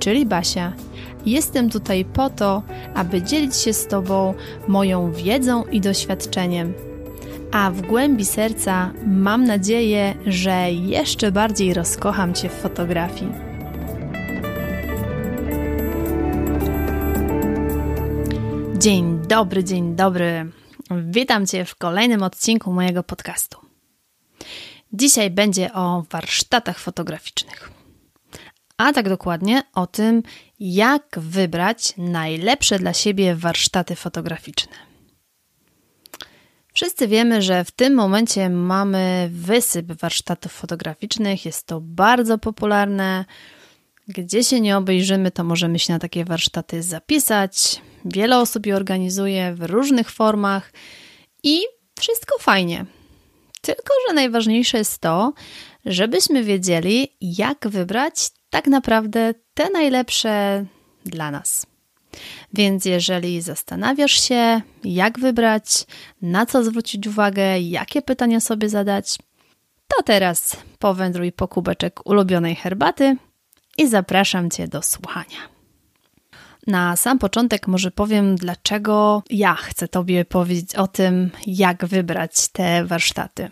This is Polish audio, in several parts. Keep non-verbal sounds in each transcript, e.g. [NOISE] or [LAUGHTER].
czyli Basia. Jestem tutaj po to, aby dzielić się z Tobą moją wiedzą i doświadczeniem. A w głębi serca mam nadzieję, że jeszcze bardziej rozkocham Cię w fotografii. Dzień dobry, dzień dobry. Witam Cię w kolejnym odcinku mojego podcastu. Dzisiaj będzie o warsztatach fotograficznych. A tak dokładnie o tym, jak wybrać najlepsze dla siebie warsztaty fotograficzne. Wszyscy wiemy, że w tym momencie mamy wysyp warsztatów fotograficznych. Jest to bardzo popularne. Gdzie się nie obejrzymy, to możemy się na takie warsztaty zapisać. Wiele osób je organizuje w różnych formach i wszystko fajnie. Tylko, że najważniejsze jest to, żebyśmy wiedzieli, jak wybrać tak naprawdę te najlepsze dla nas. Więc jeżeli zastanawiasz się, jak wybrać, na co zwrócić uwagę, jakie pytania sobie zadać, to teraz powędruj po kubeczek ulubionej herbaty i zapraszam Cię do słuchania. Na sam początek może powiem, dlaczego ja chcę Tobie powiedzieć o tym, jak wybrać te warsztaty.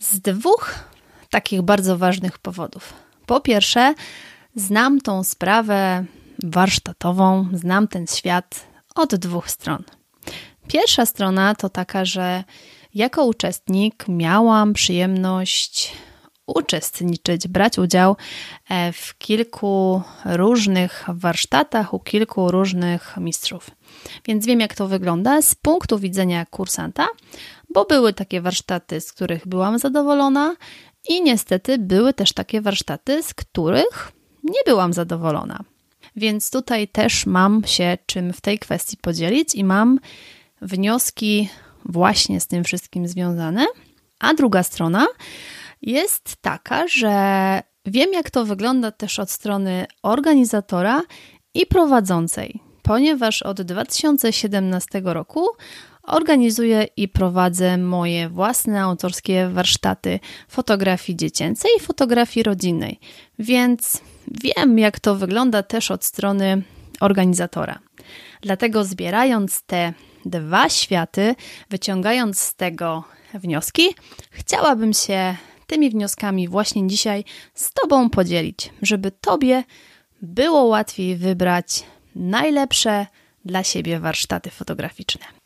Z dwóch takich bardzo ważnych powodów. Po pierwsze, znam tą sprawę warsztatową, znam ten świat od dwóch stron. Pierwsza strona to taka, że jako uczestnik miałam przyjemność uczestniczyć, brać udział e, w kilku różnych warsztatach u kilku różnych mistrzów. Więc wiem, jak to wygląda z punktu widzenia kursanta, bo były takie warsztaty, z których byłam zadowolona, i niestety były też takie warsztaty, z których nie byłam zadowolona. Więc tutaj też mam się czym w tej kwestii podzielić i mam wnioski właśnie z tym wszystkim związane. A druga strona jest taka, że wiem, jak to wygląda też od strony organizatora i prowadzącej, ponieważ od 2017 roku organizuję i prowadzę moje własne autorskie warsztaty fotografii dziecięcej i fotografii rodzinnej, więc wiem, jak to wygląda też od strony organizatora. Dlatego zbierając te dwa światy, wyciągając z tego wnioski, chciałabym się tymi wnioskami właśnie dzisiaj z Tobą podzielić, żeby Tobie było łatwiej wybrać najlepsze dla siebie warsztaty fotograficzne.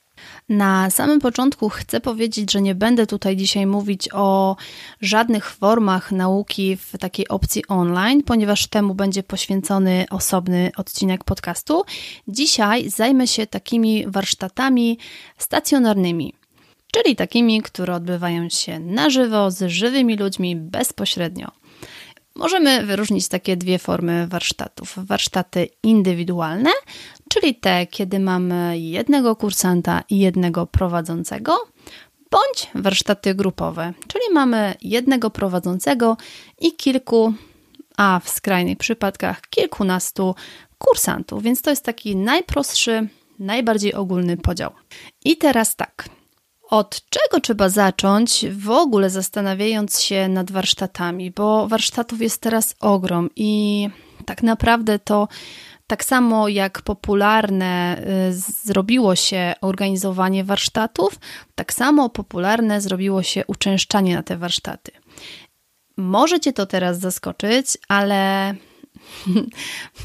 Na samym początku chcę powiedzieć, że nie będę tutaj dzisiaj mówić o żadnych formach nauki w takiej opcji online, ponieważ temu będzie poświęcony osobny odcinek podcastu. Dzisiaj zajmę się takimi warsztatami stacjonarnymi czyli takimi, które odbywają się na żywo, z żywymi ludźmi bezpośrednio. Możemy wyróżnić takie dwie formy warsztatów: warsztaty indywidualne, czyli te, kiedy mamy jednego kursanta i jednego prowadzącego, bądź warsztaty grupowe, czyli mamy jednego prowadzącego i kilku, a w skrajnych przypadkach kilkunastu kursantów. Więc to jest taki najprostszy, najbardziej ogólny podział. I teraz tak. Od czego trzeba zacząć w ogóle zastanawiając się nad warsztatami? Bo warsztatów jest teraz ogrom i tak naprawdę to tak samo jak popularne y, zrobiło się organizowanie warsztatów, tak samo popularne zrobiło się uczęszczanie na te warsztaty. Może Cię to teraz zaskoczyć, ale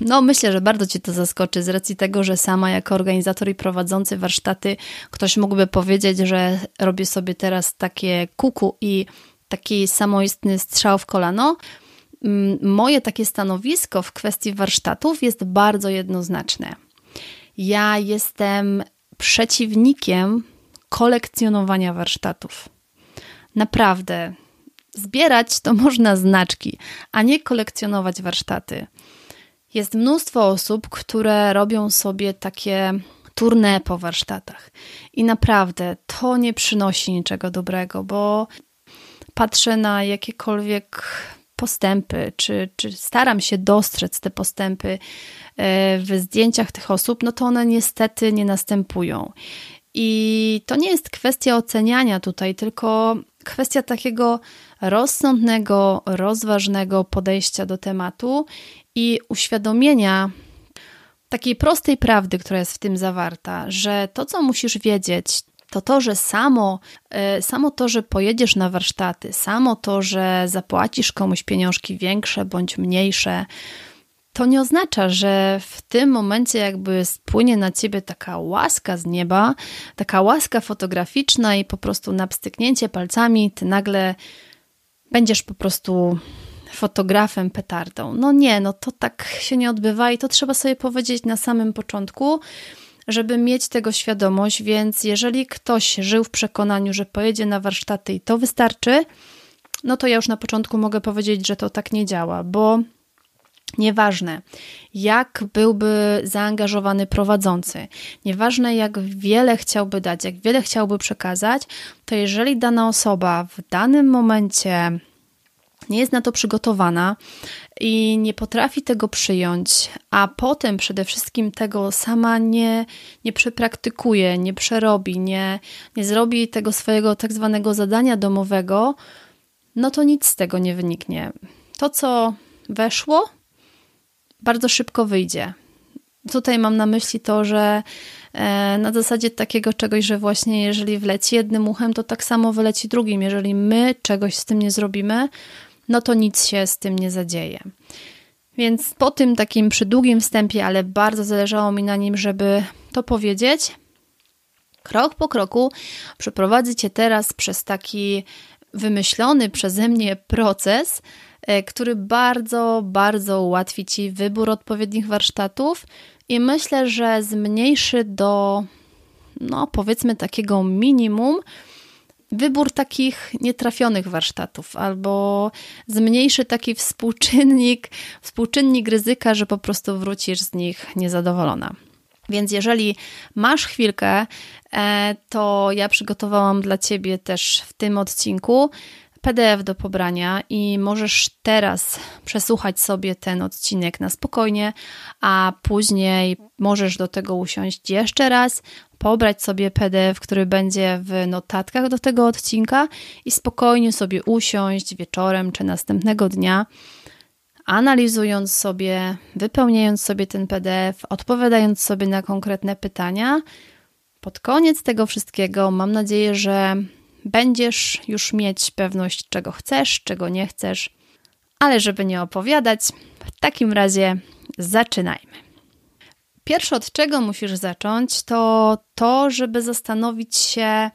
no, myślę, że bardzo Cię to zaskoczy z racji tego, że sama jako organizator i prowadzący warsztaty ktoś mógłby powiedzieć, że robię sobie teraz takie kuku i taki samoistny strzał w kolano. Mm, moje takie stanowisko w kwestii warsztatów jest bardzo jednoznaczne. Ja jestem przeciwnikiem kolekcjonowania warsztatów. Naprawdę, zbierać to można znaczki, a nie kolekcjonować warsztaty. Jest mnóstwo osób, które robią sobie takie tournée po warsztatach. I naprawdę to nie przynosi niczego dobrego, bo patrzę na jakiekolwiek postępy, czy, czy staram się dostrzec te postępy e, w zdjęciach tych osób, no to one niestety nie następują. I to nie jest kwestia oceniania tutaj, tylko kwestia takiego rozsądnego, rozważnego podejścia do tematu i uświadomienia takiej prostej prawdy, która jest w tym zawarta, że to, co musisz wiedzieć, to to, że samo, e, samo to, że pojedziesz na warsztaty, samo to, że zapłacisz komuś pieniążki większe bądź mniejsze, to nie oznacza, że w tym momencie jakby spłynie na ciebie taka łaska z nieba, taka łaska fotograficzna i po prostu na pstyknięcie palcami ty nagle będziesz po prostu fotografem petardą. No nie, no to tak się nie odbywa i to trzeba sobie powiedzieć na samym początku, żeby mieć tego świadomość, więc jeżeli ktoś żył w przekonaniu, że pojedzie na warsztaty i to wystarczy, no to ja już na początku mogę powiedzieć, że to tak nie działa, bo Nieważne, jak byłby zaangażowany prowadzący, nieważne jak wiele chciałby dać, jak wiele chciałby przekazać, to jeżeli dana osoba w danym momencie nie jest na to przygotowana i nie potrafi tego przyjąć, a potem przede wszystkim tego sama nie, nie przepraktykuje, nie przerobi, nie, nie zrobi tego swojego tak zwanego zadania domowego, no to nic z tego nie wyniknie. To, co weszło, bardzo szybko wyjdzie. Tutaj mam na myśli to, że e, na zasadzie takiego czegoś, że właśnie jeżeli wleci jednym uchem, to tak samo wyleci drugim. Jeżeli my czegoś z tym nie zrobimy, no to nic się z tym nie zadzieje. Więc po tym takim przydługim wstępie, ale bardzo zależało mi na nim, żeby to powiedzieć, krok po kroku przeprowadzę Cię teraz przez taki wymyślony przeze mnie proces, który bardzo, bardzo ułatwi Ci wybór odpowiednich warsztatów i myślę, że zmniejszy do, no powiedzmy, takiego minimum wybór takich nietrafionych warsztatów, albo zmniejszy taki współczynnik, współczynnik ryzyka, że po prostu wrócisz z nich niezadowolona. Więc jeżeli masz chwilkę, e, to ja przygotowałam dla Ciebie też w tym odcinku PDF do pobrania i możesz teraz przesłuchać sobie ten odcinek na spokojnie, a później możesz do tego usiąść jeszcze raz, pobrać sobie PDF, który będzie w notatkach do tego odcinka i spokojnie sobie usiąść wieczorem czy następnego dnia, analizując sobie, wypełniając sobie ten PDF, odpowiadając sobie na konkretne pytania. Pod koniec tego wszystkiego mam nadzieję, że będziesz już mieć pewność, czego chcesz, czego nie chcesz. Ale żeby nie opowiadać, w takim razie zaczynajmy. Pierwsze, od czego musisz zacząć, to to, żeby zastanowić się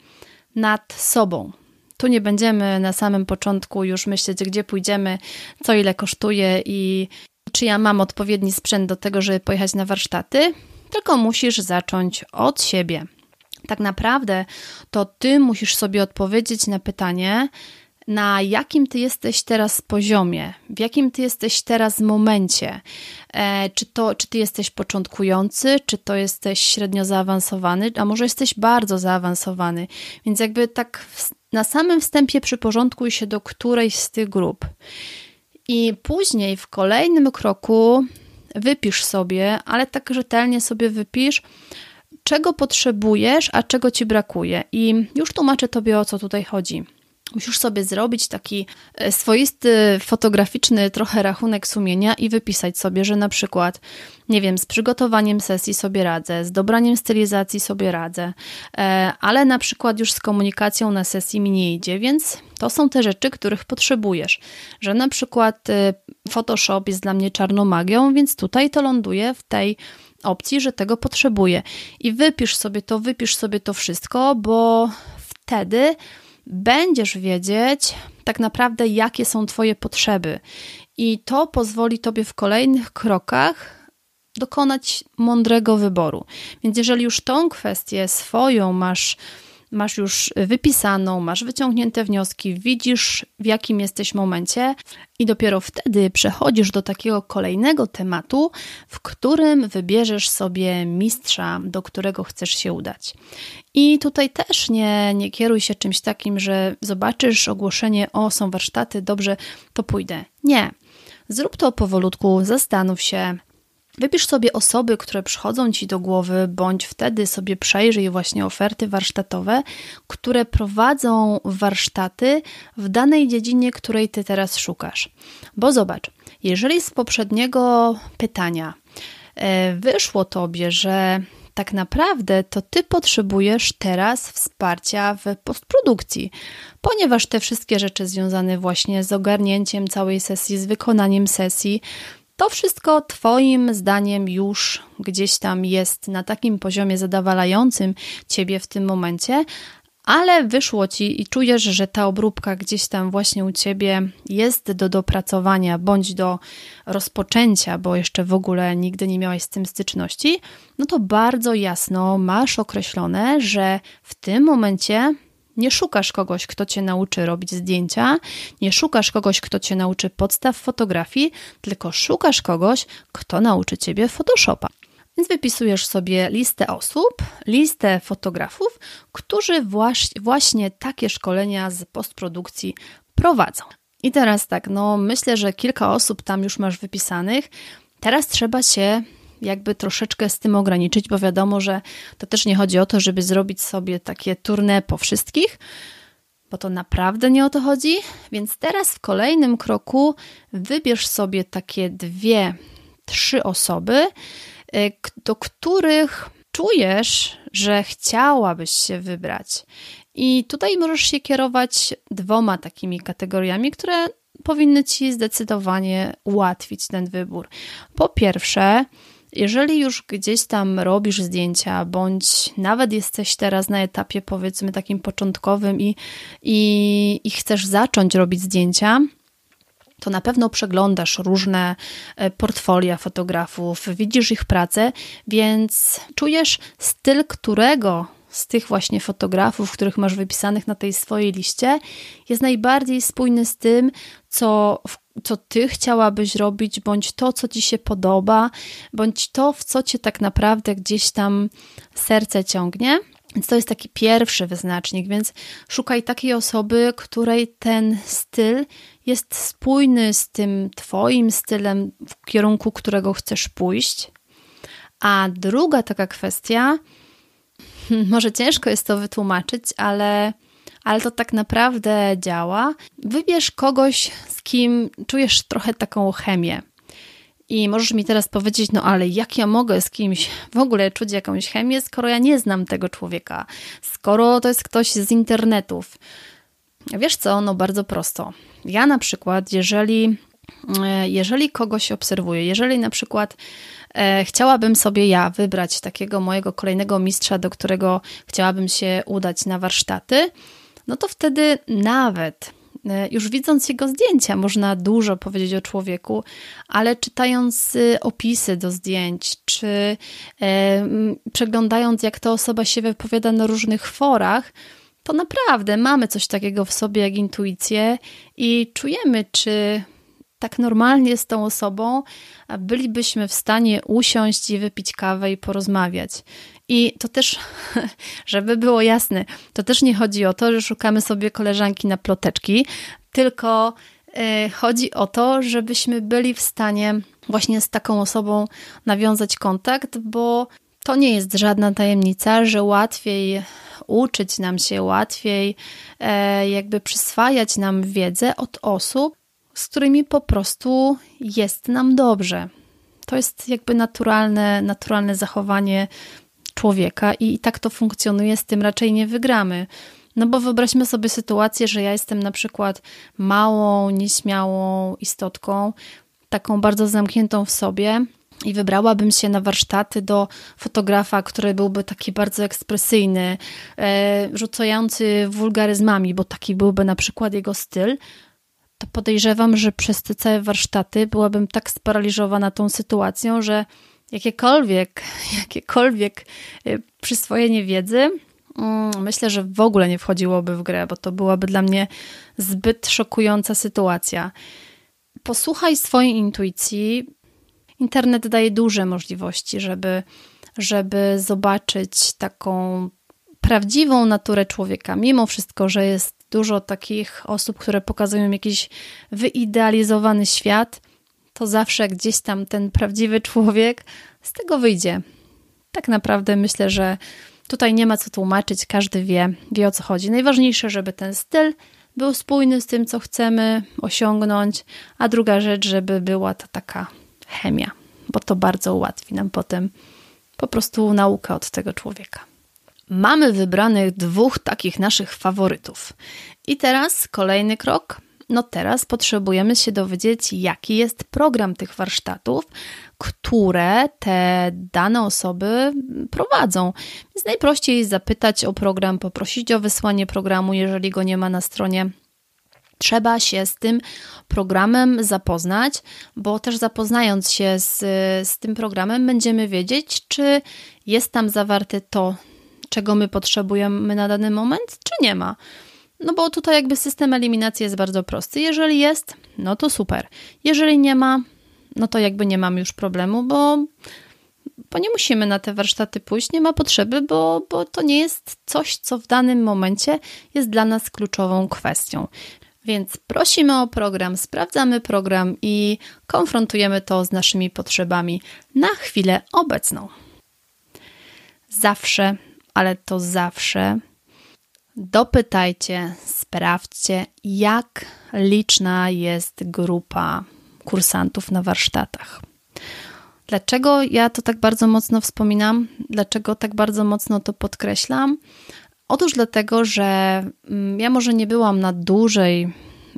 nad sobą. Tu nie będziemy na samym początku już myśleć, gdzie pójdziemy, co ile kosztuje i czy ja mam odpowiedni sprzęt do tego, żeby pojechać na warsztaty, tylko musisz zacząć od siebie tak naprawdę to ty musisz sobie odpowiedzieć na pytanie, na jakim ty jesteś teraz poziomie, w jakim ty jesteś teraz momencie. E, czy, to, czy ty jesteś początkujący, czy to jesteś średnio zaawansowany, a może jesteś bardzo zaawansowany. Więc jakby tak w, na samym wstępie przyporządkuj się do którejś z tych grup. I później w kolejnym kroku wypisz sobie, ale tak rzetelnie sobie wypisz, czego potrzebujesz, a czego ci brakuje. I już tłumaczę Tobie, o co tutaj chodzi. Musisz sobie zrobić taki e, swoisty, fotograficzny trochę rachunek sumienia i wypisać sobie, że na przykład, nie wiem, z przygotowaniem sesji sobie radzę, z dobraniem stylizacji sobie radzę, e, ale na przykład już z komunikacją na sesji mi nie idzie, więc to są te rzeczy, których potrzebujesz. Że na przykład e, Photoshop jest dla mnie czarną magią, więc tutaj to ląduje w tej opcji, że tego potrzebuję. I wypisz sobie to, wypisz sobie to wszystko, bo wtedy będziesz wiedzieć tak naprawdę, jakie są Twoje potrzeby. I to pozwoli Tobie w kolejnych krokach dokonać mądrego wyboru. Więc jeżeli już tą kwestię swoją masz masz już wypisaną, masz wyciągnięte wnioski, widzisz w jakim jesteś momencie i dopiero wtedy przechodzisz do takiego kolejnego tematu, w którym wybierzesz sobie mistrza, do którego chcesz się udać. I tutaj też nie, nie kieruj się czymś takim, że zobaczysz ogłoszenie, o są warsztaty, dobrze, to pójdę. Nie. Zrób to powolutku, zastanów się, Wybierz sobie osoby, które przychodzą ci do głowy, bądź wtedy sobie przejrzyj właśnie oferty warsztatowe, które prowadzą warsztaty w danej dziedzinie, której ty teraz szukasz. Bo zobacz, jeżeli z poprzedniego pytania e, wyszło tobie, że tak naprawdę to ty potrzebujesz teraz wsparcia w postprodukcji, ponieważ te wszystkie rzeczy związane właśnie z ogarnięciem całej sesji, z wykonaniem sesji, to wszystko Twoim zdaniem już gdzieś tam jest na takim poziomie zadowalającym Ciebie w tym momencie, ale wyszło Ci i czujesz, że ta obróbka gdzieś tam właśnie u Ciebie jest do dopracowania bądź do rozpoczęcia, bo jeszcze w ogóle nigdy nie miałaś z tym styczności, no to bardzo jasno masz określone, że w tym momencie nie szukasz kogoś, kto cię nauczy robić zdjęcia, nie szukasz kogoś, kto cię nauczy podstaw fotografii, tylko szukasz kogoś, kto nauczy ciebie Photoshopa. Więc wypisujesz sobie listę osób, listę fotografów, którzy właśnie takie szkolenia z postprodukcji prowadzą. I teraz tak, no myślę, że kilka osób tam już masz wypisanych. Teraz trzeba się jakby troszeczkę z tym ograniczyć, bo wiadomo, że to też nie chodzi o to, żeby zrobić sobie takie tournée po wszystkich, bo to naprawdę nie o to chodzi. Więc teraz w kolejnym kroku wybierz sobie takie dwie, trzy osoby, y, do których czujesz, że chciałabyś się wybrać. I tutaj możesz się kierować dwoma takimi kategoriami, które powinny ci zdecydowanie ułatwić ten wybór. Po pierwsze, jeżeli już gdzieś tam robisz zdjęcia, bądź nawet jesteś teraz na etapie powiedzmy takim początkowym i, i, i chcesz zacząć robić zdjęcia, to na pewno przeglądasz różne e, portfolia fotografów, widzisz ich pracę, więc czujesz styl którego z tych właśnie fotografów, których masz wypisanych na tej swojej liście, jest najbardziej spójny z tym, co, co ty chciałabyś robić, bądź to, co ci się podoba, bądź to, w co cię tak naprawdę gdzieś tam serce ciągnie. Więc to jest taki pierwszy wyznacznik, więc szukaj takiej osoby, której ten styl jest spójny z tym Twoim stylem, w kierunku którego chcesz pójść. A druga taka kwestia, [LAUGHS] może ciężko jest to wytłumaczyć, ale, ale to tak naprawdę działa. Wybierz kogoś, z kim czujesz trochę taką chemię. I możesz mi teraz powiedzieć, no ale jak ja mogę z kimś w ogóle czuć jakąś chemię, skoro ja nie znam tego człowieka, skoro to jest ktoś z internetów. Wiesz co, no bardzo prosto. Ja na przykład, jeżeli, e, jeżeli kogoś obserwuję, jeżeli na przykład e, chciałabym sobie ja wybrać takiego mojego kolejnego mistrza, do którego chciałabym się udać na warsztaty, no to wtedy nawet e, już widząc jego zdjęcia, można dużo powiedzieć o człowieku, ale czytając y, opisy do zdjęć, czy e, przeglądając, jak ta osoba się wypowiada na różnych forach, to naprawdę mamy coś takiego w sobie jak intuicję i czujemy, czy tak normalnie z tą osobą bylibyśmy w stanie usiąść i wypić kawę i porozmawiać. I to też, [LAUGHS] żeby było jasne, to też nie chodzi o to, że szukamy sobie koleżanki na ploteczki, tylko y, chodzi o to, żebyśmy byli w stanie właśnie z taką osobą nawiązać kontakt, bo to nie jest żadna tajemnica, że łatwiej uczyć nam się, łatwiej e, jakby przyswajać nam wiedzę od osób, z którymi po prostu jest nam dobrze. To jest jakby naturalne, naturalne zachowanie człowieka i, i tak to funkcjonuje, z tym raczej nie wygramy. No bo wyobraźmy sobie sytuację, że ja jestem na przykład małą, nieśmiałą istotką, taką bardzo zamkniętą w sobie i wybrałabym się na warsztaty do fotografa, który byłby taki bardzo ekspresyjny, e, rzucający wulgaryzmami, bo taki byłby na przykład jego styl, to podejrzewam, że przez te całe warsztaty byłabym tak sparaliżowana tą sytuacją, że jakiekolwiek, [LAUGHS] jakiekolwiek e, przyswojenie wiedzy mm, myślę, że w ogóle nie wchodziłoby w grę, bo to byłaby dla mnie zbyt szokująca sytuacja. Posłuchaj swojej intuicji. Internet daje duże możliwości, żeby, żeby zobaczyć taką prawdziwą naturę człowieka. Mimo wszystko, że jest dużo takich osób, które pokazują jakiś wyidealizowany świat, to zawsze gdzieś tam ten prawdziwy człowiek z tego wyjdzie. Tak naprawdę myślę, że tutaj nie ma co tłumaczyć, każdy wie, wie o co chodzi. Najważniejsze, żeby ten styl był spójny z tym, co chcemy osiągnąć, a druga rzecz, żeby była ta taka chemia, bo to bardzo ułatwi nam potem po prostu naukę od tego człowieka. Mamy wybranych dwóch takich naszych faworytów. I teraz kolejny krok. No teraz potrzebujemy się dowiedzieć, jaki jest program tych warsztatów, które te dane osoby prowadzą. Więc najprościej zapytać o program, poprosić o wysłanie programu, jeżeli go nie ma na stronie trzeba się z tym programem zapoznać, bo też zapoznając się z, z tym programem, będziemy wiedzieć, czy jest tam zawarte to, czego my potrzebujemy na dany moment, czy nie ma. No bo tutaj jakby system eliminacji jest bardzo prosty. Jeżeli jest, no to super. Jeżeli nie ma, no to jakby nie mamy już problemu, bo, bo nie musimy na te warsztaty pójść, nie ma potrzeby, bo, bo to nie jest coś, co w danym momencie jest dla nas kluczową kwestią. Więc prosimy o program, sprawdzamy program i konfrontujemy to z naszymi potrzebami na chwilę obecną. Zawsze ale to zawsze dopytajcie, sprawdźcie, jak liczna jest grupa kursantów na warsztatach. Dlaczego ja to tak bardzo mocno wspominam? Dlaczego tak bardzo mocno to podkreślam? Otóż dlatego, że mm, ja może nie byłam na dużej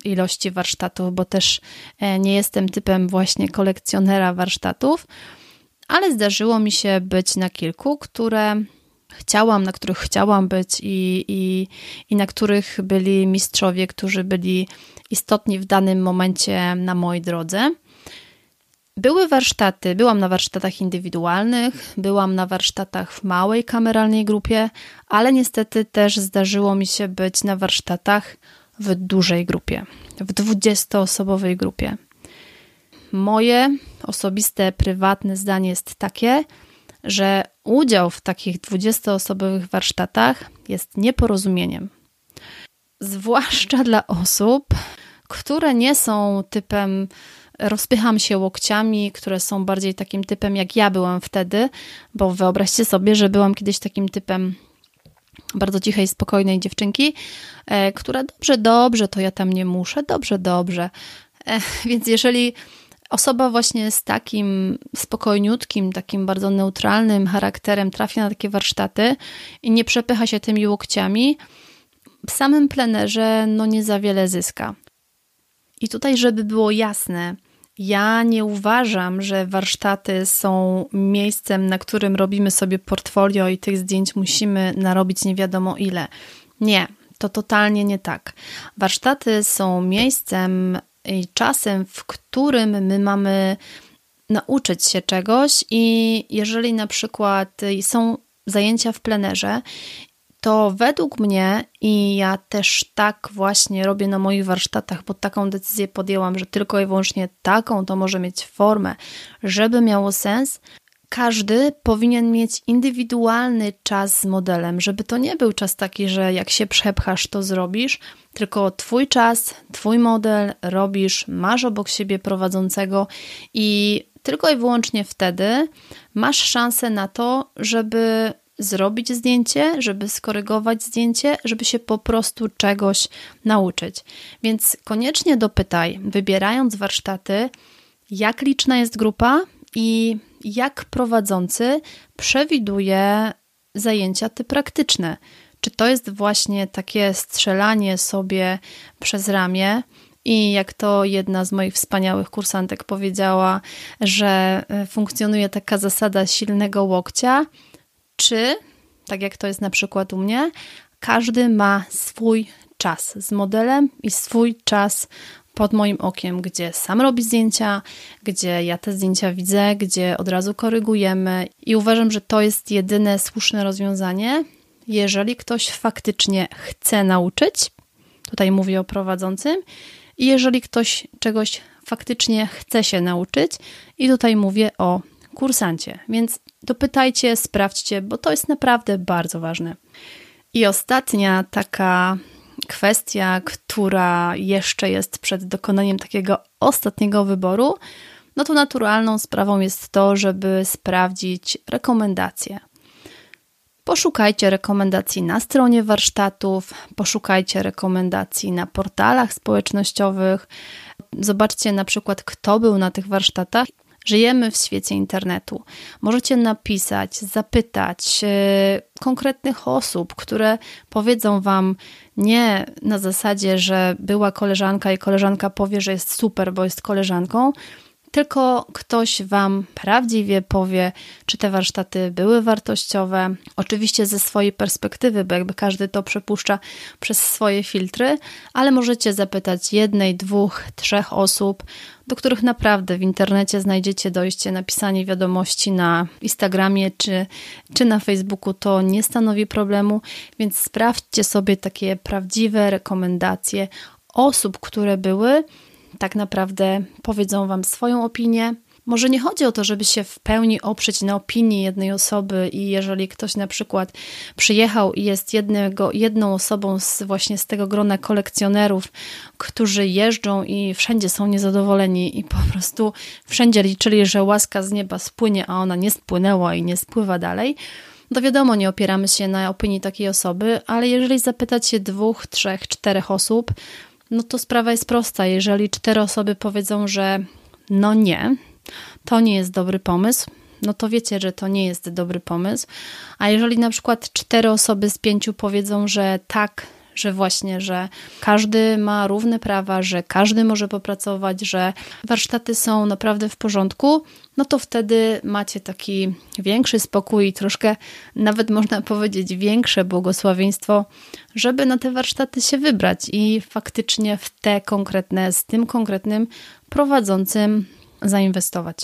ilości warsztatów, bo też e, nie jestem typem właśnie kolekcjonera warsztatów, ale zdarzyło mi się być na kilku, które chciałam, na których chciałam być i, i, i na których byli mistrzowie, którzy byli istotni w danym momencie na mojej drodze. Były warsztaty, byłam na warsztatach indywidualnych, byłam na warsztatach w małej kameralnej grupie, ale niestety też zdarzyło mi się być na warsztatach w dużej grupie, w 20-osobowej grupie. Moje osobiste, prywatne zdanie jest takie, że udział w takich 20-osobowych warsztatach jest nieporozumieniem. Zwłaszcza dla osób, które nie są typem rozpycham się łokciami, które są bardziej takim typem jak ja byłam wtedy, bo wyobraźcie sobie, że byłam kiedyś takim typem bardzo cichej, spokojnej dziewczynki, e, która dobrze, dobrze, to ja tam nie muszę, dobrze, dobrze. E, więc jeżeli osoba właśnie z takim spokojniutkim, takim bardzo neutralnym charakterem trafia na takie warsztaty i nie przepycha się tymi łokciami, w samym plenerze no nie za wiele zyska. I tutaj, żeby było jasne, ja nie uważam, że warsztaty są miejscem, na którym robimy sobie portfolio i tych zdjęć musimy narobić nie wiadomo ile. Nie, to totalnie nie tak. Warsztaty są miejscem czasem, w którym my mamy nauczyć się czegoś, i jeżeli na przykład są zajęcia w plenerze, to według mnie, i ja też tak właśnie robię na moich warsztatach, bo taką decyzję podjęłam, że tylko i wyłącznie taką to może mieć formę, żeby miało sens, każdy powinien mieć indywidualny czas z modelem, żeby to nie był czas taki, że jak się przepchasz, to zrobisz, tylko Twój czas, Twój model robisz, masz obok siebie prowadzącego i tylko i wyłącznie wtedy masz szansę na to, żeby zrobić zdjęcie, żeby skorygować zdjęcie, żeby się po prostu czegoś nauczyć. Więc koniecznie dopytaj, wybierając warsztaty, jak liczna jest grupa i jak prowadzący przewiduje zajęcia te praktyczne. Czy to jest właśnie takie strzelanie sobie przez ramię? I jak to jedna z moich wspaniałych kursantek powiedziała, że e, funkcjonuje taka zasada silnego łokcia, czy, tak jak to jest na przykład u mnie, każdy ma swój czas z modelem i swój czas pod moim okiem, gdzie sam robi zdjęcia, gdzie ja te zdjęcia widzę, gdzie od razu korygujemy i uważam, że to jest jedyne słuszne rozwiązanie, jeżeli ktoś faktycznie chce nauczyć, tutaj mówię o prowadzącym, i jeżeli ktoś czegoś faktycznie chce się nauczyć, i tutaj mówię o kursancie. Więc dopytajcie, sprawdźcie, bo to jest naprawdę bardzo ważne. I ostatnia taka kwestia, która jeszcze jest przed dokonaniem takiego ostatniego wyboru, no to naturalną sprawą jest to, żeby sprawdzić rekomendacje. Poszukajcie rekomendacji na stronie warsztatów, poszukajcie rekomendacji na portalach społecznościowych. Zobaczcie na przykład, kto był na tych warsztatach. Żyjemy w świecie internetu. Możecie napisać, zapytać yy, konkretnych osób, które powiedzą Wam nie na zasadzie, że była koleżanka i koleżanka powie, że jest super, bo jest koleżanką, tylko ktoś Wam prawdziwie powie, czy te warsztaty były wartościowe. Oczywiście ze swojej perspektywy, bo jakby każdy to przepuszcza przez swoje filtry, ale możecie zapytać jednej, dwóch, trzech osób, do których naprawdę w internecie znajdziecie dojście, napisanie wiadomości na Instagramie czy, czy na Facebooku, to nie stanowi problemu, więc sprawdźcie sobie takie prawdziwe rekomendacje osób, które były tak naprawdę powiedzą Wam swoją opinię. Może nie chodzi o to, żeby się w pełni oprzeć na opinii jednej osoby i jeżeli ktoś na przykład przyjechał i jest jednego, jedną osobą z, właśnie z tego grona kolekcjonerów, którzy jeżdżą i wszędzie są niezadowoleni i po prostu wszędzie liczyli, że łaska z nieba spłynie, a ona nie spłynęła i nie spływa dalej, to wiadomo, nie opieramy się na opinii takiej osoby, ale jeżeli zapytać się dwóch, trzech, czterech osób, no to sprawa jest prosta. Jeżeli cztery osoby powiedzą, że no nie, to nie jest dobry pomysł, no to wiecie, że to nie jest dobry pomysł. A jeżeli na przykład cztery osoby z pięciu powiedzą, że tak, że właśnie, że każdy ma równe prawa, że każdy może popracować, że warsztaty są naprawdę w porządku, no to wtedy macie taki większy spokój i troszkę nawet można powiedzieć większe błogosławieństwo, żeby na te warsztaty się wybrać i faktycznie w te konkretne, z tym konkretnym prowadzącym zainwestować.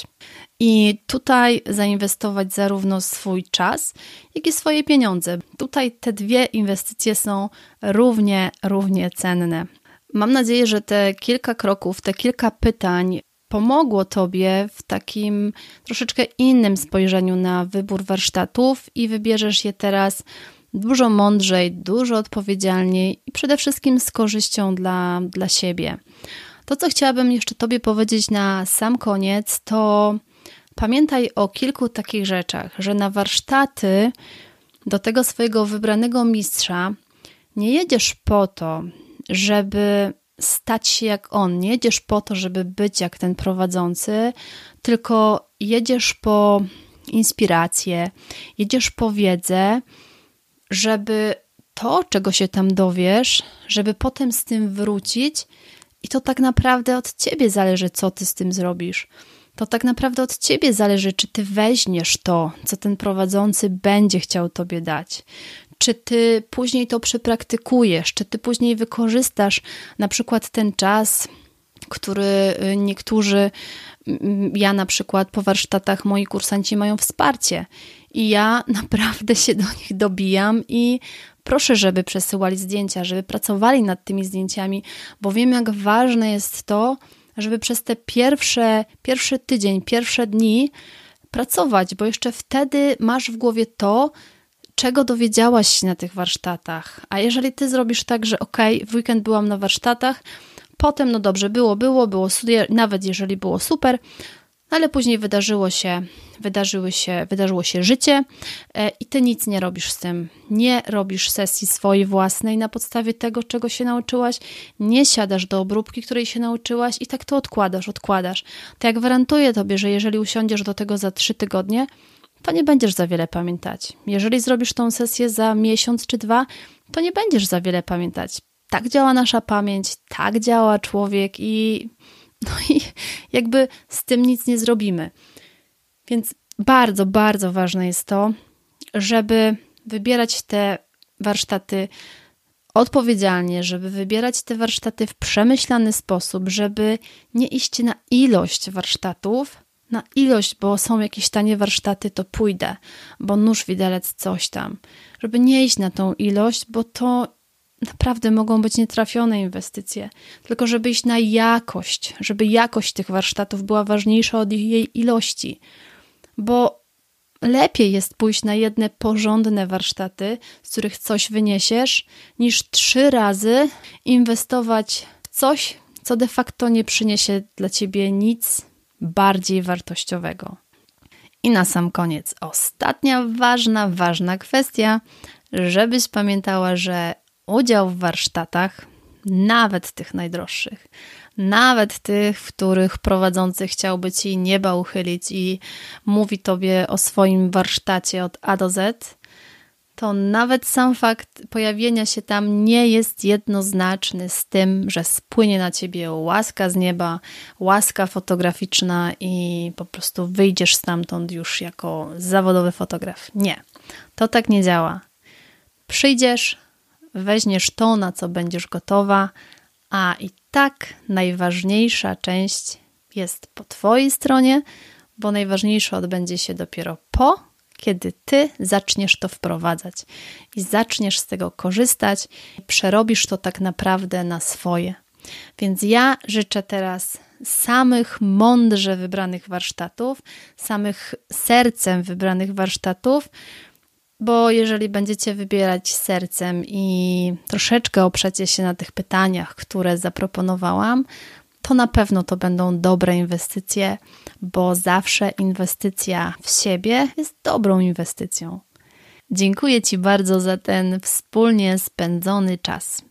I tutaj zainwestować zarówno swój czas, jak i swoje pieniądze. Tutaj te dwie inwestycje są równie, równie cenne. Mam nadzieję, że te kilka kroków, te kilka pytań pomogło Tobie w takim troszeczkę innym spojrzeniu na wybór warsztatów i wybierzesz je teraz dużo mądrzej, dużo odpowiedzialniej i przede wszystkim z korzyścią dla, dla siebie. To, co chciałabym jeszcze Tobie powiedzieć na sam koniec, to pamiętaj o kilku takich rzeczach, że na warsztaty do tego swojego wybranego mistrza nie jedziesz po to, żeby stać się jak on. Nie jedziesz po to, żeby być jak ten prowadzący, tylko jedziesz po inspirację, jedziesz po wiedzę, żeby to, czego się tam dowiesz, żeby potem z tym wrócić i to tak naprawdę od ciebie zależy, co ty z tym zrobisz. To tak naprawdę od ciebie zależy, czy ty weźmiesz to, co ten prowadzący będzie chciał tobie dać. Czy ty później to przepraktykujesz, czy ty później wykorzystasz na przykład ten czas, który y, niektórzy, ja na przykład po warsztatach moi kursanci mają wsparcie i ja [LAUGHS] naprawdę się do nich dobijam i proszę, żeby przesyłali zdjęcia, żeby pracowali nad tymi zdjęciami, bo wiem, jak ważne jest to, żeby przez te pierwsze, pierwszy tydzień, pierwsze dni pracować, bo jeszcze wtedy masz w głowie to, czego dowiedziałaś się na tych warsztatach. A jeżeli ty zrobisz tak, że ok, w weekend byłam na warsztatach, potem, no dobrze, było, było, było, nawet jeżeli było super, ale później wydarzyło się, wydarzyły się, wydarzyło się życie e, i ty nic nie robisz z tym. Nie robisz sesji swojej własnej na podstawie tego, czego się nauczyłaś, nie siadasz do obróbki, której się nauczyłaś i tak to odkładasz, odkładasz. To jak gwarantuję tobie, że jeżeli usiądziesz do tego za trzy tygodnie, to nie będziesz za wiele pamiętać. Jeżeli zrobisz tą sesję za miesiąc czy dwa, to nie będziesz za wiele pamiętać. Tak działa nasza pamięć, tak działa człowiek i no i jakby z tym nic nie zrobimy. Więc bardzo, bardzo ważne jest to, żeby wybierać te warsztaty odpowiedzialnie, żeby wybierać te warsztaty w przemyślany sposób, żeby nie iść na ilość warsztatów, na ilość, bo są jakieś tanie warsztaty, to pójdę, bo nóż, widelec, coś tam. Żeby nie iść na tą ilość, bo to naprawdę mogą być nietrafione inwestycje, tylko żeby iść na jakość, żeby jakość tych warsztatów była ważniejsza od jej ilości, bo lepiej jest pójść na jedne porządne warsztaty, z których coś wyniesiesz, niż trzy razy inwestować w coś, co de facto nie przyniesie dla ciebie nic bardziej wartościowego. I na sam koniec, ostatnia ważna, ważna kwestia, żebyś pamiętała, że udział w warsztatach, nawet tych najdroższych, nawet tych, w których prowadzący chciałby ci nieba uchylić i mówi tobie o swoim warsztacie od A do Z, to nawet sam fakt pojawienia się tam nie jest jednoznaczny z tym, że spłynie na ciebie łaska z nieba, łaska fotograficzna i po prostu wyjdziesz stamtąd już jako zawodowy fotograf. Nie, to tak nie działa. Przyjdziesz, weźmiesz to, na co będziesz gotowa, a i tak najważniejsza część jest po Twojej stronie, bo najważniejsze odbędzie się dopiero po, kiedy Ty zaczniesz to wprowadzać i zaczniesz z tego korzystać przerobisz to tak naprawdę na swoje. Więc ja życzę teraz samych mądrze wybranych warsztatów, samych sercem wybranych warsztatów, bo jeżeli będziecie wybierać sercem i troszeczkę oprzecie się na tych pytaniach, które zaproponowałam, to na pewno to będą dobre inwestycje, bo zawsze inwestycja w siebie jest dobrą inwestycją. Dziękuję Ci bardzo za ten wspólnie spędzony czas.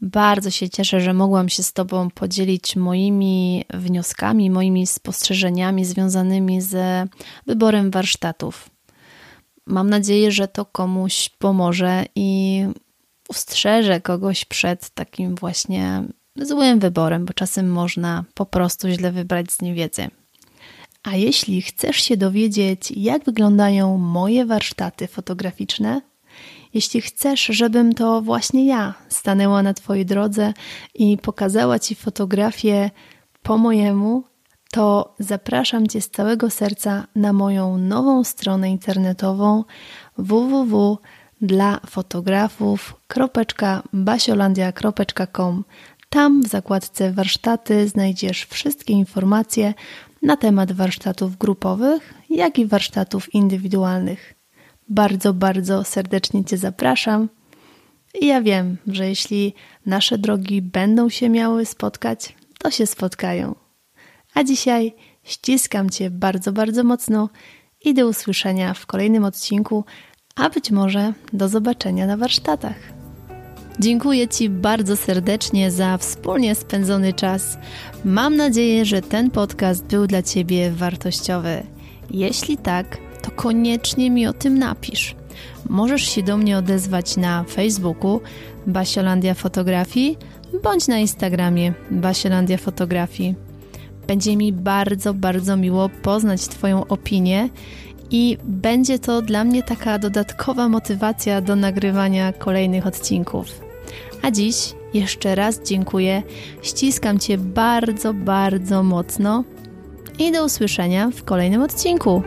Bardzo się cieszę, że mogłam się z Tobą podzielić moimi wnioskami, moimi spostrzeżeniami związanymi z wyborem warsztatów. Mam nadzieję, że to komuś pomoże i ustrzeże kogoś przed takim właśnie złym wyborem, bo czasem można po prostu źle wybrać z niewiedzy. A jeśli chcesz się dowiedzieć, jak wyglądają moje warsztaty fotograficzne, jeśli chcesz, żebym to właśnie ja stanęła na Twojej drodze i pokazała Ci fotografię po mojemu, to zapraszam Cię z całego serca na moją nową stronę internetową www.dlafotografów.basiolandia.com. Tam w zakładce warsztaty znajdziesz wszystkie informacje na temat warsztatów grupowych, jak i warsztatów indywidualnych. Bardzo, bardzo serdecznie Cię zapraszam. I ja wiem, że jeśli nasze drogi będą się miały spotkać, to się spotkają. A dzisiaj ściskam Cię bardzo, bardzo mocno i do usłyszenia w kolejnym odcinku, a być może do zobaczenia na warsztatach. Dziękuję Ci bardzo serdecznie za wspólnie spędzony czas. Mam nadzieję, że ten podcast był dla Ciebie wartościowy. Jeśli tak, to koniecznie mi o tym napisz. Możesz się do mnie odezwać na Facebooku Basiolandia Fotografii bądź na Instagramie Basiolandia Fotografii. Będzie mi bardzo, bardzo miło poznać Twoją opinię i będzie to dla mnie taka dodatkowa motywacja do nagrywania kolejnych odcinków. A dziś jeszcze raz dziękuję, ściskam Cię bardzo, bardzo mocno i do usłyszenia w kolejnym odcinku.